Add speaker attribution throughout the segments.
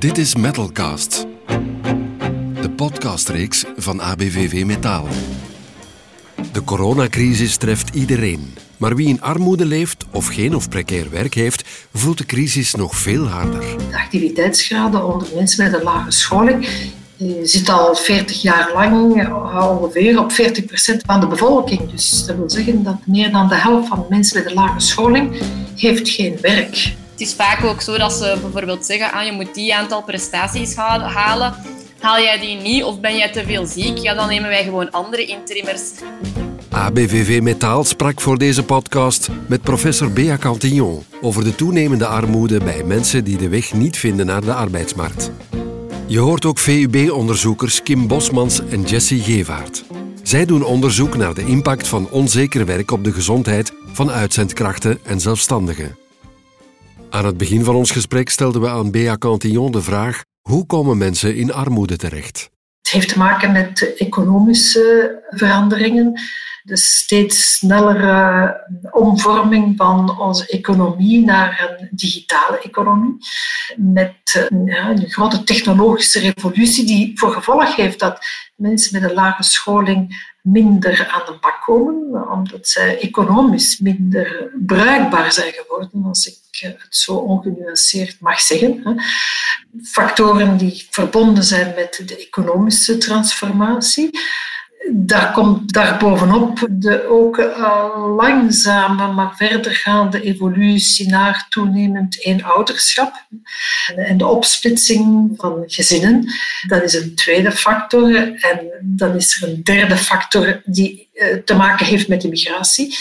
Speaker 1: Dit is Metalcast, de podcastreeks van ABVV Metaal. De coronacrisis treft iedereen. Maar wie in armoede leeft of geen of precair werk heeft, voelt de crisis nog veel harder.
Speaker 2: De activiteitsgraden onder mensen met een lage scholing zit al 40 jaar lang eh, ongeveer op 40% van de bevolking. Dus dat wil zeggen dat meer dan de helft van de mensen met een lage scholing heeft geen werk.
Speaker 3: Het is vaak ook zo dat ze bijvoorbeeld zeggen ah, je moet die aantal prestaties halen. Haal jij die niet of ben jij te veel ziek? Ja, dan nemen wij gewoon andere interimmers.
Speaker 1: ABVV Metaal sprak voor deze podcast met professor Bea Cantillon over de toenemende armoede bij mensen die de weg niet vinden naar de arbeidsmarkt. Je hoort ook VUB-onderzoekers Kim Bosmans en Jessie Gevaert. Zij doen onderzoek naar de impact van onzeker werk op de gezondheid van uitzendkrachten en zelfstandigen. Aan het begin van ons gesprek stelden we aan Bea Cantillon de vraag hoe komen mensen in armoede terecht?
Speaker 2: Het heeft te maken met economische veranderingen de steeds snellere omvorming van onze economie naar een digitale economie. Met ja, een grote technologische revolutie die voor gevolg heeft dat mensen met een lage scholing minder aan de bak komen, omdat zij economisch minder bruikbaar zijn geworden, als ik het zo ongenuanceerd mag zeggen. Factoren die verbonden zijn met de economische transformatie daar komt daarbovenop de ook langzame, maar verdergaande evolutie naar toenemend eenouderschap en de opsplitsing van gezinnen. Dat is een tweede factor. En dan is er een derde factor die uh, te maken heeft met de migratie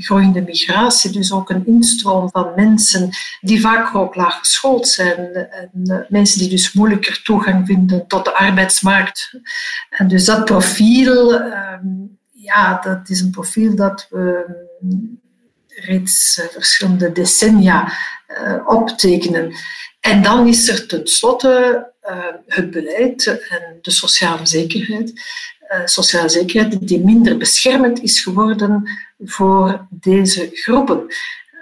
Speaker 2: groeiende migratie, dus ook een instroom van mensen die vaak ook laag geschoold zijn en eh, mensen die dus moeilijker toegang vinden tot de arbeidsmarkt. En dus dat profiel, ehm, ja, dat is een profiel dat we reeds eh, verschillende decennia optekenen. En dan is er tenslotte het beleid en de sociale zekerheid. Sociale zekerheid die minder beschermend is geworden voor deze groepen.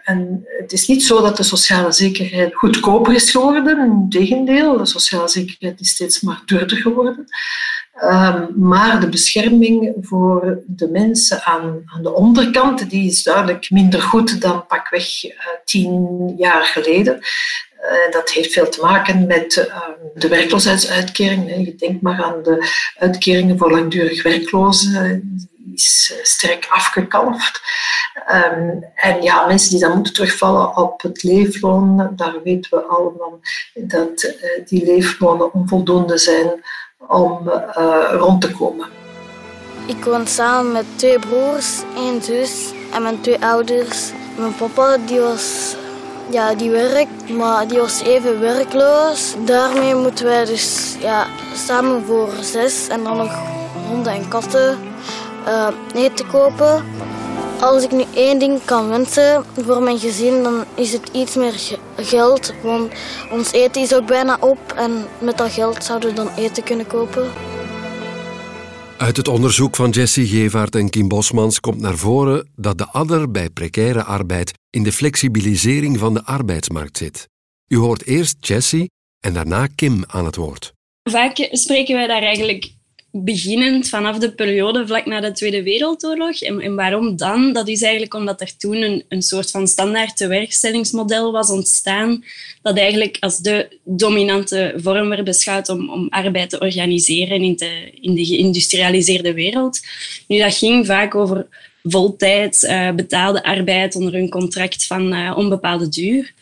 Speaker 2: En het is niet zo dat de sociale zekerheid goedkoper is geworden. Integendeel, de sociale zekerheid is steeds maar duurder geworden. Um, maar de bescherming voor de mensen aan, aan, de onderkant die is duidelijk minder goed dan pakweg uh, tien jaar geleden. Uh, dat heeft veel te maken met uh, de werkloosheidsuitkering. Je denkt maar aan de uitkeringen voor langdurig werklozen is eh, sterk afgekalfd. Um, en ja, mensen die dan moeten terugvallen op het leefloon, daar weten we allemaal dat uh, die leeflonen onvoldoende zijn om rond te komen.
Speaker 4: Ik woon samen met twee broers, één zus en mijn twee ouders. Mijn papa die was, ja, die werkt, maar die was even werkloos. Daarmee moeten wij dus ja, samen voor zes en dan nog honden en katten uh, eten kopen. Als ik nu één ding kan wensen voor mijn gezin, dan is het iets meer geld. Want ons eten is ook bijna op en met dat geld zouden we dan eten kunnen kopen.
Speaker 1: Uit het onderzoek van Jessie Gevaert en Kim Bosmans komt naar voren dat de adder bij precaire arbeid in de flexibilisering van de arbeidsmarkt zit. U hoort eerst Jessie en daarna Kim aan het woord.
Speaker 3: Vaak spreken wij daar eigenlijk beginnend vanaf de periode vlak na de Tweede Wereldoorlog. En, en, waarom dan? Dat is eigenlijk omdat er toen een, een soort van standaard tewerkstellingsmodel was ontstaan, dat eigenlijk als de dominante vorm werd beschouwd om, om arbeid te organiseren in de, in de geïndustrialiseerde wereld. Nu, dat ging vaak over voltijds uh, betaalde arbeid onder een contract van uh, onbepaalde duur.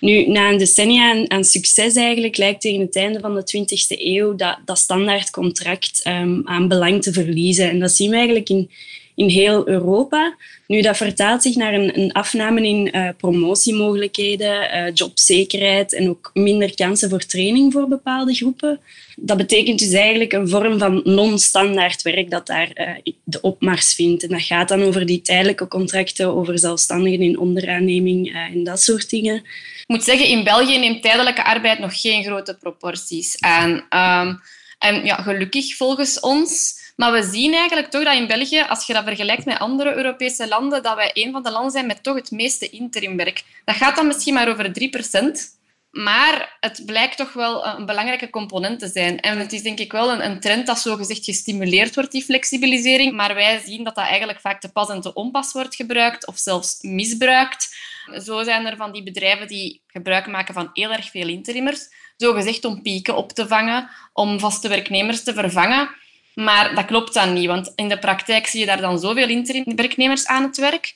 Speaker 3: Nu, na een decennia aan, succes eigenlijk, lijkt tegen het einde van de 20e eeuw dat, dat standaardcontract um, aan belang te verliezen. En dat zien we eigenlijk in, in heel Europa. Nu, dat vertaalt zich naar een, een afname in uh, promotiemogelijkheden, uh, jobzekerheid en ook minder kansen voor training voor bepaalde groepen. Dat betekent dus eigenlijk een vorm van non-standaard werk dat daar uh, de opmars vindt. En dat gaat dan over die tijdelijke contracten, over zelfstandigen in onderaanneming en dat soort dingen. Ik moet zeggen, in België neemt tijdelijke arbeid nog geen grote proporties aan. Um, en ja, gelukkig volgens ons. Maar we zien eigenlijk toch dat in België, als je dat vergelijkt met andere Europese landen, dat wij een van de landen zijn met toch het meeste interimwerk. Dat gaat dan misschien maar over 3%.
Speaker 5: Maar het blijkt toch wel een belangrijke component te zijn. En het is denk ik wel een, trend dat zogezegd gestimuleerd wordt, die flexibilisering. Maar wij zien dat dat eigenlijk vaak te pas en te onpas wordt gebruikt of zelfs misbruikt. Zo zijn er van die bedrijven die gebruik maken van heel erg veel interimmers. Zogezegd om pieken op te vangen, om vaste werknemers te vervangen. Maar dat klopt dan niet, want in de praktijk zie je daar dan zoveel interim werknemers aan het werk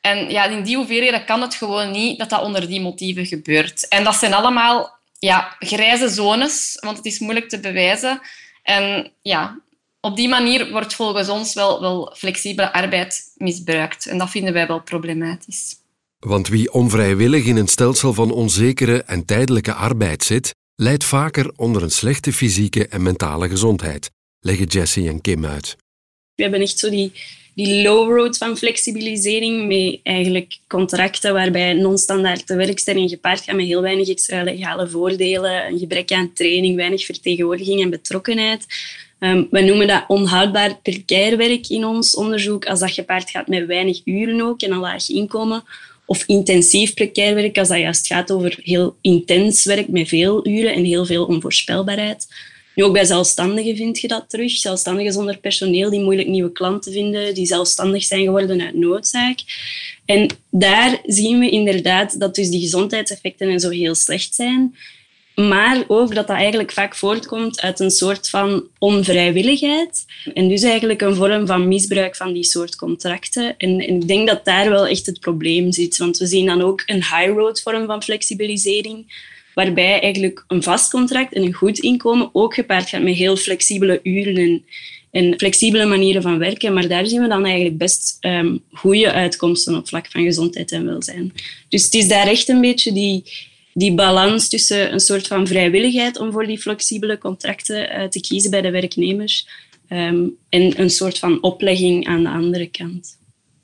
Speaker 5: en ja, in die hoeveelheden kan het gewoon niet dat dat onder die motieven gebeurt. En dat zijn allemaal ja, grijze zones, want het is moeilijk te bewijzen. En ja, op die manier wordt volgens ons wel, wel flexibele arbeid misbruikt. En dat vinden wij wel problematisch.
Speaker 1: Want wie onvrijwillig in een stelsel van onzekere en tijdelijke arbeid zit, leidt vaker onder een slechte fysieke en mentale gezondheid, leggen Jesse en Kim uit.
Speaker 3: We hebben echt zo die die low road van flexibilisering met eigenlijk contracten waarbij non-standaard werkstelling gepaard gaat met heel weinig extra legale voordelen, een gebrek aan training, weinig vertegenwoordiging en betrokkenheid. Um, we noemen dat onhoudbaar precair werk in ons onderzoek, als dat gepaard gaat met weinig uren ook en een laag inkomen. Of intensief precair werk, als dat juist gaat over heel intens werk met veel uren en heel veel onvoorspelbaarheid. Ook bij zelfstandigen vind je dat terug. Zelfstandigen zonder personeel die moeilijk nieuwe klanten vinden, die zelfstandig zijn geworden uit noodzaak. En daar zien we inderdaad dat dus die gezondheidseffecten en zo heel slecht zijn. Maar ook dat dat eigenlijk vaak voortkomt uit een soort van onvrijwilligheid. En dus eigenlijk een vorm van misbruik van die soort contracten. En, ik denk dat daar wel echt het probleem zit. Want we zien dan ook een high-road vorm van flexibilisering waarbij eigenlijk een vast contract en een goed inkomen ook gepaard gaat met heel flexibele uren en, en flexibele manieren van werken. Maar daar zien we dan eigenlijk best um, goede uitkomsten op vlak van gezondheid en welzijn. Dus het is daar echt een beetje die, die balans tussen een soort van vrijwilligheid om voor die flexibele contracten uh, te kiezen bij de werknemers um, en een soort van oplegging aan de andere kant.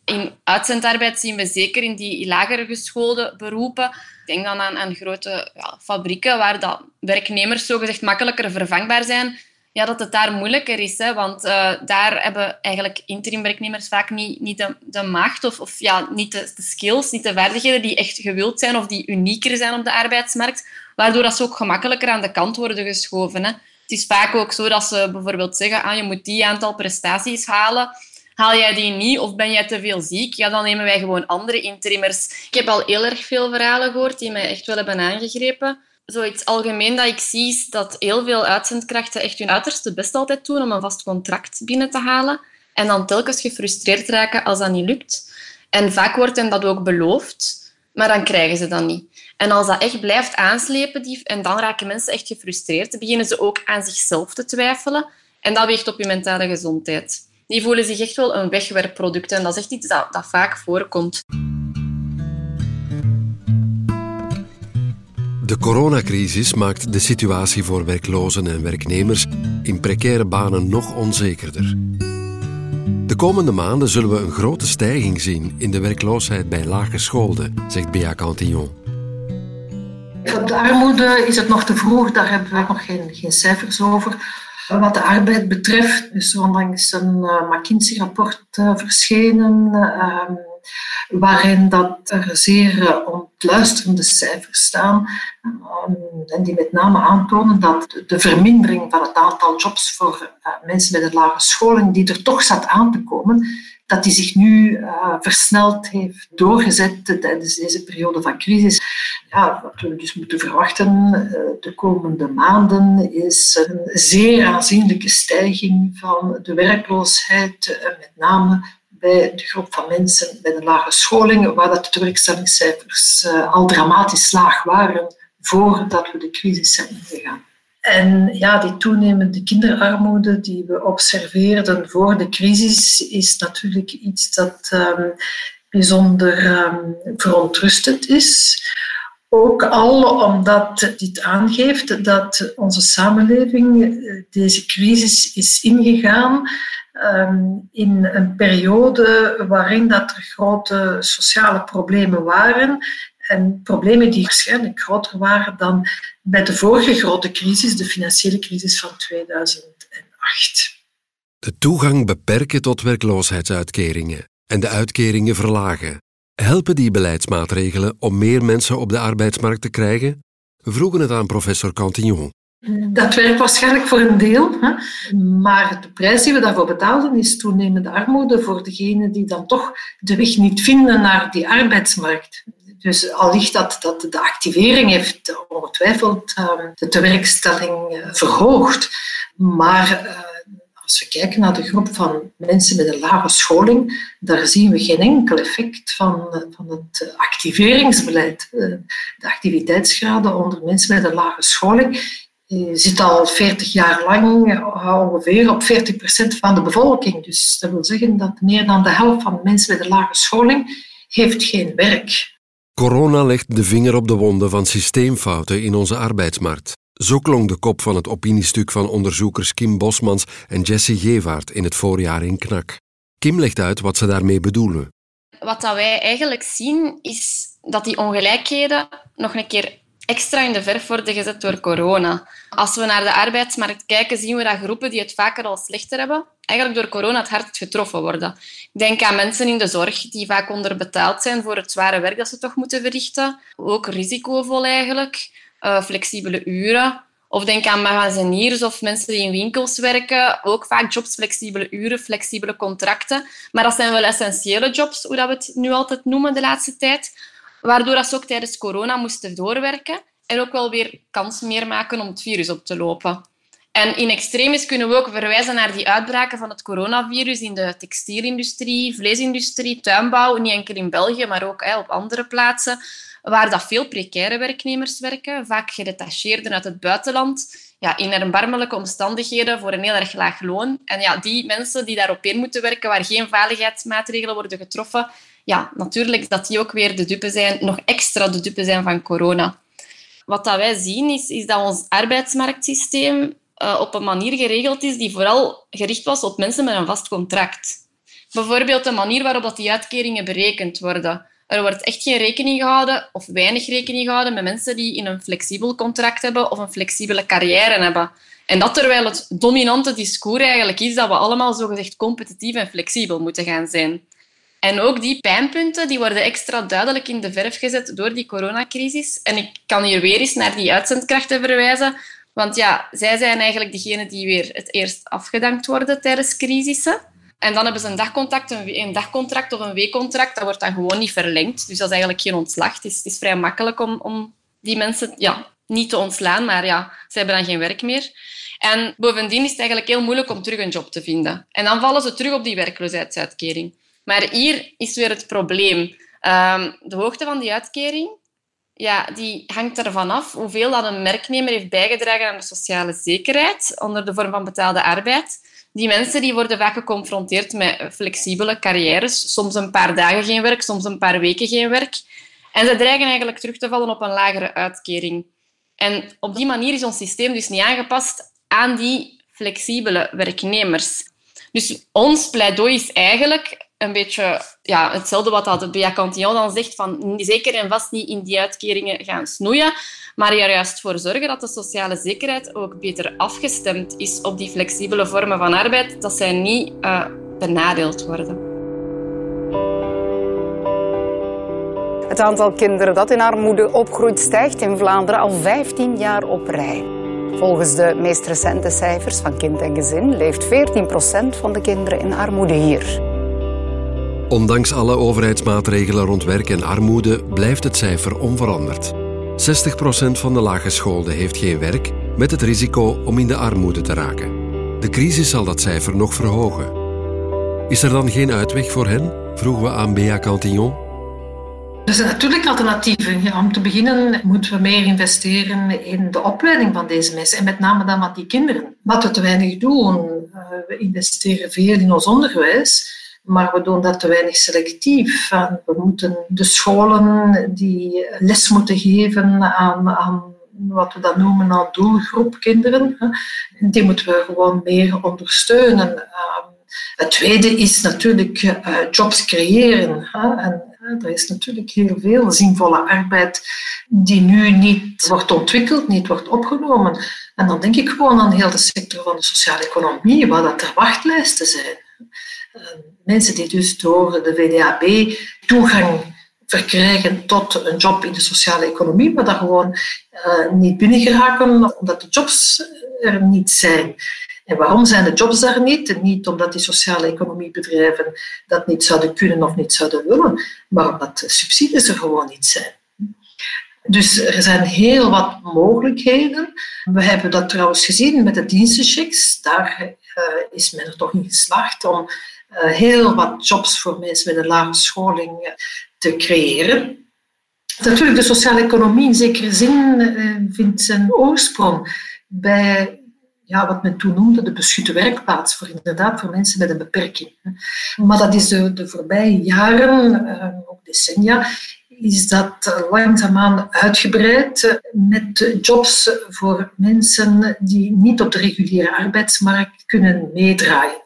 Speaker 5: In uitzendarbeid zien we zeker in die lager geschoolde beroepen ik denk dan aan, aan grote ja, fabrieken waar dat werknemers zogezegd makkelijker vervangbaar zijn. Ja, dat het daar moeilijker is. Want uh, daar hebben eigenlijk interimwerknemers vaak niet, niet de, de macht of, of ja, niet de, de, skills, niet de vaardigheden die echt gewild zijn of die unieker zijn op de arbeidsmarkt. Waardoor dat ze ook gemakkelijker aan de kant worden geschoven. Hè? Het is vaak ook zo dat ze bijvoorbeeld zeggen ah, je moet die aantal prestaties halen. Haal jij die niet of ben jij te veel ziek? Ja, dan nemen wij gewoon andere interimmers. Ik heb al heel erg veel verhalen gehoord die mij echt wel hebben aangegrepen. Zoiets algemeen dat ik zie is dat heel veel uitzendkrachten echt hun uiterste best altijd doen om een vast contract binnen te halen. En dan telkens gefrustreerd raken als dat niet lukt. En vaak wordt hen dat ook beloofd, maar dan krijgen ze dat niet. En als dat echt blijft aanslepen, die, en dan raken mensen echt gefrustreerd, beginnen ze ook aan zichzelf te twijfelen. En dat weegt op je mentale gezondheid die voelen zich echt wel een wegwerpproduct. En dat is echt iets dat, dat vaak voorkomt.
Speaker 1: De coronacrisis maakt de situatie voor werklozen en werknemers in precaire banen nog onzekerder. De komende maanden zullen we een grote stijging zien in de werkloosheid bij laaggeschoolden, zegt Bea Cantillon.
Speaker 2: Op de armoede is het nog te vroeg, daar hebben we nog geen, geen cijfers over. Wat de arbeid betreft is er onlangs een uh, McKinsey-rapport uh, verschenen, uh, waarin dat er zeer ontluisterende cijfers staan, ehm, en die met name aantonen dat de vermindering van het aantal jobs voor mensen met een lage scholing, die er toch zat aan te komen, dat die zich nu versneld heeft doorgezet tijdens deze periode van crisis. Wat we dus moeten verwachten uh, de komende maanden is een zeer aanzienlijke stijging van de werkloosheid, uh, met name bij de groep van mensen met een lage scholing, waar dat de werkstellingscijfers al dramatisch laag waren voordat we de crisis zijn ingegaan. En ja, die toenemende kinderarmoede die we observeerden voor de crisis is natuurlijk iets dat um, bijzonder um, verontrustend is. Ook al omdat dit aangeeft dat onze samenleving eh, deze crisis is ingegaan um, in een periode waarin dat er grote sociale problemen waren en problemen die waarschijnlijk groter waren dan bij de vorige grote crisis, de financiële crisis van 2008.
Speaker 1: De toegang beperken tot werkloosheidsuitkeringen en de uitkeringen verlagen. Helpen die beleidsmaatregelen om meer mensen op de arbeidsmarkt te krijgen? vroegen het aan professor Cantillon.
Speaker 2: Dat werkt waarschijnlijk voor een deel, hè? maar de prijs die we daarvoor betaalden is toenemende armoede voor degenen die dan toch de weg niet vinden naar die arbeidsmarkt. Dus al ligt dat, dat de activering heeft ongetwijfeld ehm, de tewerkstelling eh, verhoogd. Maar eh, als we kijken naar de groep van mensen met een lage scholing, daar zien we geen enkel effect van, eh, van het activeringsbeleid. De activiteitsgraden onder mensen met een lage scholing zit al 40 jaar lang ongeveer op 40% van de bevolking. Dus dat wil zeggen dat meer dan de helft van de mensen met een lage scholing heeft geen werk.
Speaker 1: Corona legt de vinger op de wonden van systeemfouten in onze arbeidsmarkt. Zo klonk de kop van het opiniestuk van onderzoekers Kim Bosmans en Jessie Gevaert in het voorjaar in Knak. Kim legt uit wat ze daarmee bedoelen.
Speaker 5: Wat dat wij eigenlijk zien, is dat die ongelijkheden nog een keer extra in de verf worden gezet door corona. Als we naar de arbeidsmarkt kijken, zien we dat groepen die het vaker al slechter hebben, eigenlijk door corona het hardst getroffen worden. Ik denk aan mensen in de zorg die vaak onderbetaald zijn voor het zware werk dat ze toch moeten verrichten. Ook risicovol eigenlijk. Uh, flexibele uren. Of denk aan magaziniers of mensen die in winkels werken. Ook vaak jobs, flexibele uren, flexibele contracten. Maar dat zijn wel essentiële jobs, hoe dat we het nu altijd noemen de laatste tijd waardoor dat ze ook tijdens corona moesten doorwerken en ook wel weer kans meer maken om het virus op te lopen. En in extremis kunnen we ook verwijzen naar die uitbraken van het coronavirus in de textielindustrie, vleesindustrie, tuinbouw, niet enkel in België, maar ook op andere plaatsen, waar dat veel precaire werknemers werken, vaak gedetacheerden uit het buitenland, ja, in erbarmelijke omstandigheden voor een heel erg laag loon. En ja, die mensen die daarop in moeten werken, waar geen veiligheidsmaatregelen worden getroffen, ja, natuurlijk dat die ook weer de dupe zijn, nog extra de dupe zijn van corona. Wat dat wij zien is, is dat ons arbeidsmarktsysteem uh, op een manier geregeld is die vooral gericht was op mensen met een vast contract. Bijvoorbeeld de manier waarop dat die uitkeringen berekend worden. Er wordt echt geen rekening gehouden, of weinig rekening gehouden, met mensen die in een flexibel contract hebben of een flexibele carrière hebben. En dat terwijl het dominante discours eigenlijk is dat we allemaal zogezegd competitief en flexibel moeten gaan zijn. En ook die pijnpunten die worden extra duidelijk in de verf gezet door die coronacrisis. En ik kan hier weer eens naar die uitzendkrachten verwijzen. Want ja, zij zijn eigenlijk degene die weer het eerst afgedankt worden tijdens crisissen. En dan hebben ze een dagcontract, een dagcontract of een weekcontract. Dat wordt dan gewoon niet verlengd. Dus dat is eigenlijk geen ontslag. Het is, het is vrij makkelijk om, om die mensen ja, niet te ontslaan. Maar ja, ze hebben dan geen werk meer. En bovendien is het eigenlijk heel moeilijk om terug een job te vinden. En dan vallen ze terug op die werkloosheidsuitkering. Maar hier is weer het probleem. Ehm, de hoogte van die uitkering ja, die hangt ervan af hoeveel dat een werknemer heeft bijgedragen aan de sociale zekerheid onder de vorm van betaalde arbeid. Die mensen die worden vaak geconfronteerd met flexibele carrières. Soms een paar dagen geen werk, soms een paar weken geen werk. En ze dreigen eigenlijk terug te vallen op een lagere uitkering. En op die manier is ons systeem dus niet aangepast aan die flexibele werknemers. Dus ons pleidooi is eigenlijk een beetje ja, hetzelfde wat dat de Bea Cantillon dan zegt, van zeker en vast niet in die uitkeringen gaan snoeien, maar er juist voor zorgen dat de sociale zekerheid ook beter afgestemd is op die flexibele vormen van arbeid, dat zij niet uh, benadeeld worden.
Speaker 6: Het aantal kinderen dat in armoede opgroeit stijgt in Vlaanderen al 15 jaar op rij. Volgens de meest recente cijfers van Kind en Gezin leeft 14% van de kinderen in armoede hier.
Speaker 1: Ondanks alle overheidsmaatregelen rond werk en armoede blijft het cijfer onveranderd. 60% van de laaggeschoolden heeft geen werk, met het risico om in de armoede te raken. De crisis zal dat cijfer nog verhogen. Is er dan geen uitweg voor hen? vroegen we aan Bea Cantillon.
Speaker 2: Er zijn natuurlijk alternatieven. om te beginnen moeten we meer investeren in de opleiding van deze mensen en met name dan van die kinderen. Wat we te weinig doen, eh, we investeren veel in ons onderwijs, maar we doen dat te weinig selectief. we moeten de scholen die les moeten geven aan, aan wat we dan noemen aan doelgroep kinderen, die moeten we gewoon meer ondersteunen. Ehm, het tweede is natuurlijk eh, jobs creëren. En er is natuurlijk heel veel zinvolle arbeid die nu niet wordt ontwikkeld, niet wordt opgenomen. En dan denk ik gewoon aan heel de sector van de sociale economie, waar dat er wachtlijsten zijn. Mensen die dus door de VDAB toegang verkrijgen tot een job in de sociale economie, maar dat gewoon uh, niet binnengeraken omdat de jobs er niet zijn. En waarom zijn de jobs daar niet? Niet omdat die sociale economiebedrijven dat niet zouden kunnen of niet zouden willen, maar omdat de subsidies er gewoon niet zijn. Dus er zijn heel wat mogelijkheden. We hebben dat trouwens gezien met de dienstenchecks. Daar uh, is men er toch in geslaagd om heel wat jobs voor mensen met een lage scholing te creëren. Natuurlijk, de sociale economie in zekere zin uh, vindt zijn oorsprong bij ja, wat men toen noemde de beschutte werkplaats, voor inderdaad voor mensen met een beperking. Maar dat is de, de voorbije jaren, ook decennia, is dat langzaamaan uitgebreid met jobs voor mensen die niet op de reguliere arbeidsmarkt kunnen meedraaien.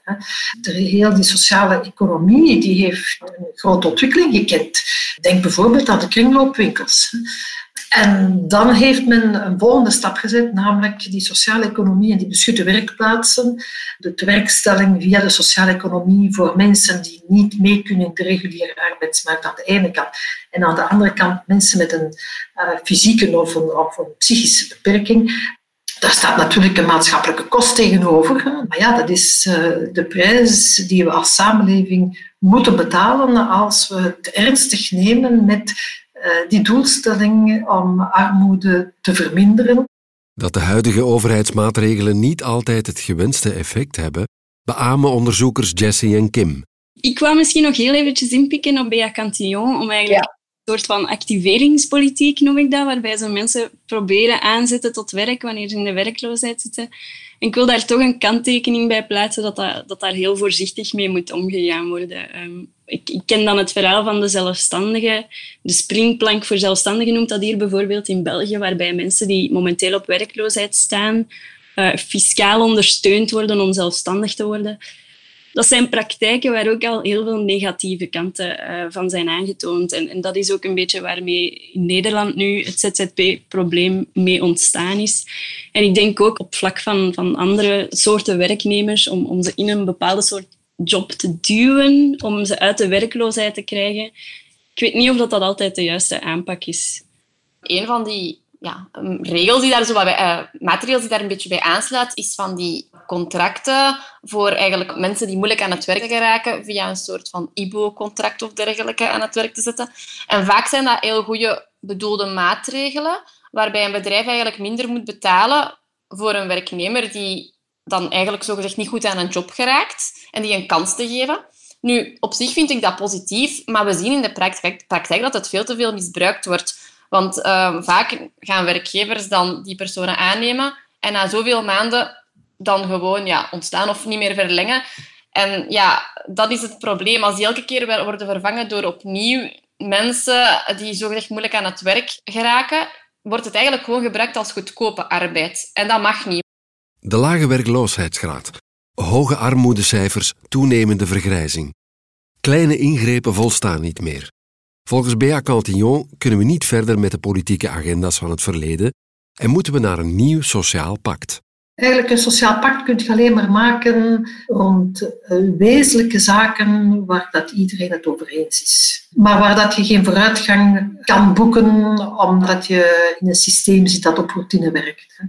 Speaker 2: De, heel die sociale economie die heeft een grote ontwikkeling gekend. Denk bijvoorbeeld aan de kringloopwinkels. En dan heeft men een volgende stap gezet, namelijk die sociale economie en die beschutte werkplaatsen. De werkstelling via de sociale economie voor mensen die niet mee kunnen in de reguliere arbeidsmarkt aan de ene kant. En aan de andere kant mensen met een uh, fysieke of een, of een psychische beperking. Daar staat natuurlijk een maatschappelijke kost tegenover. Maar ja, dat is uh, de prijs die we als samenleving moeten betalen als we het ernstig nemen met eh, die doelstelling om armoede te verminderen.
Speaker 1: Dat de huidige overheidsmaatregelen niet altijd het gewenste effect hebben, beamen onderzoekers Jesse en Kim.
Speaker 3: Ik wou misschien nog heel eventjes inpikken op Bea Cantillon, om eigenlijk een soort van activeringspolitiek, noem ik dat, waarbij ze mensen proberen aanzetten tot werk wanneer ze in de werkloosheid zitten. En ik wil daar toch een kanttekening bij plaatsen dat, dat, dat daar heel voorzichtig mee moet omgegaan worden. Ehm, ik, ken dan het verhaal van de zelfstandigen. De springplank voor zelfstandigen noemt dat hier bijvoorbeeld in België, waarbij mensen die momenteel op werkloosheid staan, uh, fiscaal ondersteund worden om zelfstandig te worden. Dat zijn praktijken waar ook al heel veel negatieve kanten uh, van zijn aangetoond. En, en, dat is ook een beetje waarmee in Nederland nu het ZZP-probleem mee ontstaan is. En ik denk ook op vlak van, van andere soorten werknemers, om, om ze in een bepaalde soort job te duwen om ze uit de werkloosheid te krijgen. Ik weet niet of dat, dat altijd de juiste aanpak is.
Speaker 5: Een van die ja, regels die daar zo bij, uh, die daar een beetje bij aansluit, is van die contracten voor eigenlijk mensen die moeilijk aan het werk geraken via een soort van IBO-contract of dergelijke aan het werk te zetten. En vaak zijn dat heel goede bedoelde maatregelen, waarbij een bedrijf eigenlijk minder moet betalen voor een werknemer die dan eigenlijk zogezegd niet goed aan een job geraakt en die een kans te geven. Nu, op zich vind ik dat positief, maar we zien in de praktijk, dat het veel te veel misbruikt wordt. Want uh, vaak gaan werkgevers dan die personen aannemen en na zoveel maanden dan gewoon ja, ontstaan of niet meer verlengen. En ja, dat is het probleem. Als die elke keer worden vervangen door opnieuw mensen die zogezegd moeilijk aan het werk geraken, wordt het eigenlijk gewoon gebruikt als goedkope arbeid. En dat mag niet.
Speaker 1: De lage werkloosheidsgraad, hoge armoedecijfers, toenemende vergrijzing. Kleine ingrepen volstaan niet meer. Volgens Bea Cantillon kunnen we niet verder met de politieke agenda's van het verleden en moeten we naar een nieuw sociaal pact.
Speaker 2: Eigenlijk een sociaal pact kun je alleen maar maken rond eh, wezenlijke zaken waar dat iedereen het over eens is. Maar waar dat je geen vooruitgang kan boeken omdat je in een systeem zit dat op routine werkt.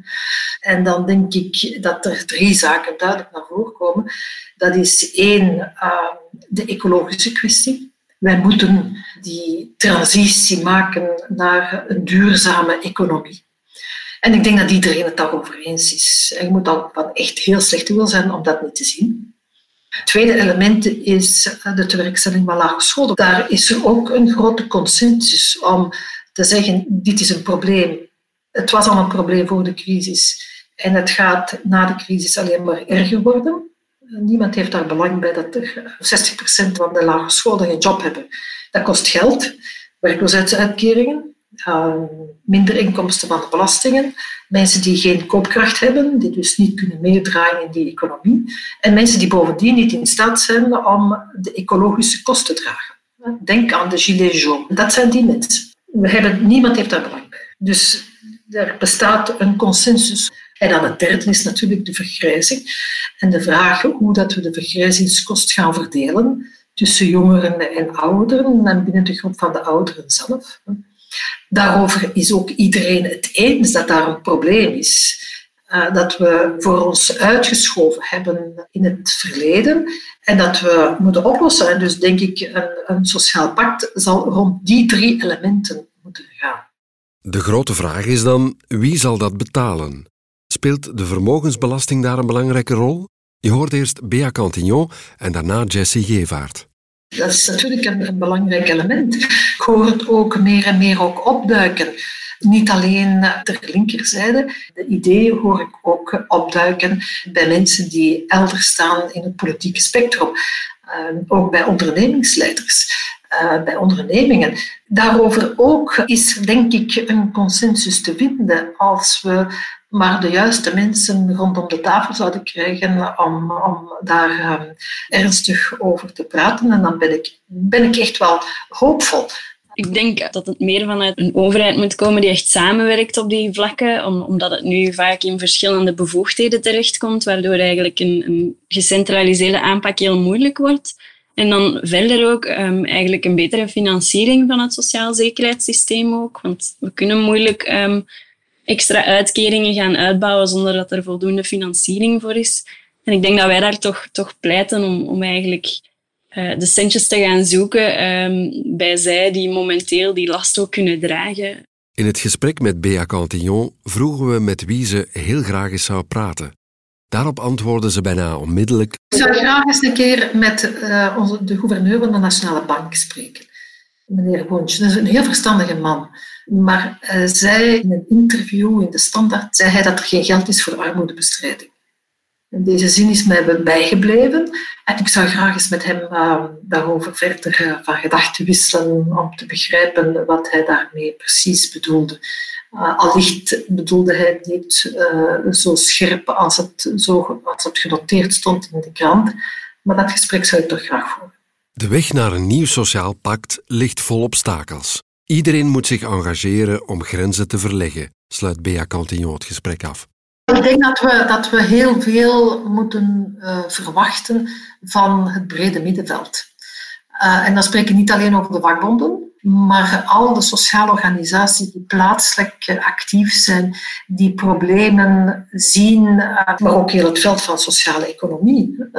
Speaker 2: En dan denk ik dat er drie zaken duidelijk naar voren komen. Dat is één, ehm, de ecologische kwestie. Wij moeten die transitie maken naar een duurzame economie. En ik denk dat iedereen het daarover eens is. Je moet dan van echt heel slecht wil zijn om dat niet te zien. Het tweede element is eh, de tewerkstelling van lage scholen. Daar is er ook een grote consensus om te zeggen, dit is een probleem. Het was al een probleem voor de crisis en het gaat na de crisis alleen maar erger worden. Niemand heeft daar belang bij dat er 60% van de lage scholen geen job hebben. Dat kost geld, werkloosheidsuitkeringen, minder inkomsten van de belastingen, mensen die geen koopkracht hebben, die dus niet kunnen meedraaien in die economie, en mensen die bovendien niet in staat zijn om de ecologische kosten te dragen. Denk aan de gilets jaunes. Dat zijn die mensen. Niemand heeft daar belang bij. Dus er bestaat een consensus. En dan het derde is natuurlijk de vergrijzing. En de vraag hoe dat we de vergrijzingskost gaan verdelen tussen jongeren en ouderen en binnen de groep van de ouderen zelf. Daarover is ook iedereen het eens dat daar een probleem is. Uh, dat we voor ons uitgeschoven hebben in het verleden en dat we moeten oplossen. En dus denk ik, een, een sociaal pact zal rond die drie elementen moeten gaan.
Speaker 1: De grote vraag is dan, wie zal dat betalen? Speelt de vermogensbelasting daar een belangrijke rol? Je hoort eerst Bea Cantignon en daarna Jessie Gevaert.
Speaker 2: Dat is natuurlijk een, een, belangrijk element. Ik hoor het ook meer en meer ook opduiken. Niet alleen ter linkerzijde. De ideeën hoor ik ook opduiken bij mensen die elders staan in het politieke spectrum. Uh, ook bij ondernemingsleiders. Uh, bij ondernemingen. Daarover ook is denk ik een consensus te vinden als we maar de juiste mensen rondom de tafel zouden krijgen om, om daar um, ernstig over te praten. En dan ben ik, ben ik echt wel hoopvol.
Speaker 3: Ik denk dat het meer vanuit een overheid moet komen die echt samenwerkt op die vlakken, omdat het nu vaak in verschillende bevoegdheden terechtkomt, waardoor eigenlijk een, een gecentraliseerde aanpak heel moeilijk wordt. En dan verder ook um, eigenlijk een betere financiering van het sociaal zekerheidssysteem ook, want we kunnen moeilijk um, extra uitkeringen gaan uitbouwen zonder dat er voldoende financiering voor is. En ik denk dat wij daar toch, toch pleiten om, om eigenlijk uh, de centjes te gaan zoeken um, bij zij die momenteel die last ook kunnen dragen.
Speaker 1: In het gesprek met Bea Cantillon vroegen we met wie ze heel graag eens zou praten. Daarop antwoordde ze bijna onmiddellijk.
Speaker 2: Ik zou graag eens een keer met uh, onze, de gouverneur van de Nationale Bank spreken. Meneer Boontje, dat is een heel verstandige man. Maar uh, zei in een interview in de Standaard zei hij dat er geen geld is voor armoedebestrijding. Deze zin is mij bijgebleven en ik zou graag eens met hem uh, daarover verder uh, van gedachten wisselen om te begrijpen wat hij daarmee precies bedoelde. Uh, allicht bedoelde hij het niet zo scherp als het, zo, het genoteerd stond in de krant, maar dat gesprek zou ik toch graag voeren.
Speaker 1: De weg naar een nieuw sociaal pact ligt vol obstakels. Iedereen moet zich engageren om grenzen te verleggen, sluit Bea Cantillon het gesprek af.
Speaker 2: Ik denk dat we, dat we heel veel moeten uh, verwachten van het brede middenveld. Uh, en dan spreek ik niet alleen over de vakbonden, maar al de sociale organisaties die plaatselijk actief zijn, die problemen zien, maar ook heel het veld van sociale economie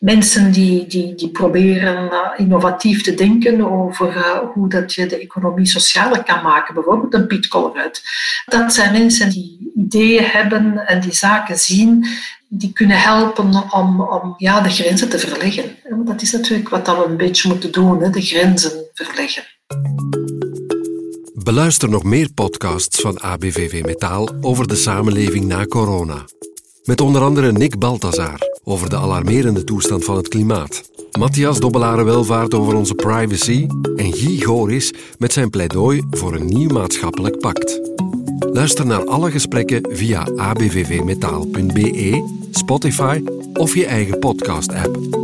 Speaker 2: mensen die, die, die proberen uh, innovatief te denken over uh, hoe dat je de economie socialer kan maken. Bijvoorbeeld een Piet uit. Dat zijn mensen die ideeën hebben en die zaken zien die kunnen helpen om, om ja, de grenzen te verleggen. Dat is natuurlijk wat we een beetje moeten doen, hè, de grenzen verleggen.
Speaker 1: Beluister nog meer podcasts van ABVV Metaal over de samenleving na corona. Met onder andere Nick Baltazar over de alarmerende toestand van het klimaat. Matthias Dobbelare-Welvaart over onze privacy en Guy Goris met zijn pleidooi voor een nieuw maatschappelijk pact. Luister naar alle gesprekken via abvvmetaal.be, Spotify of je eigen podcast-app.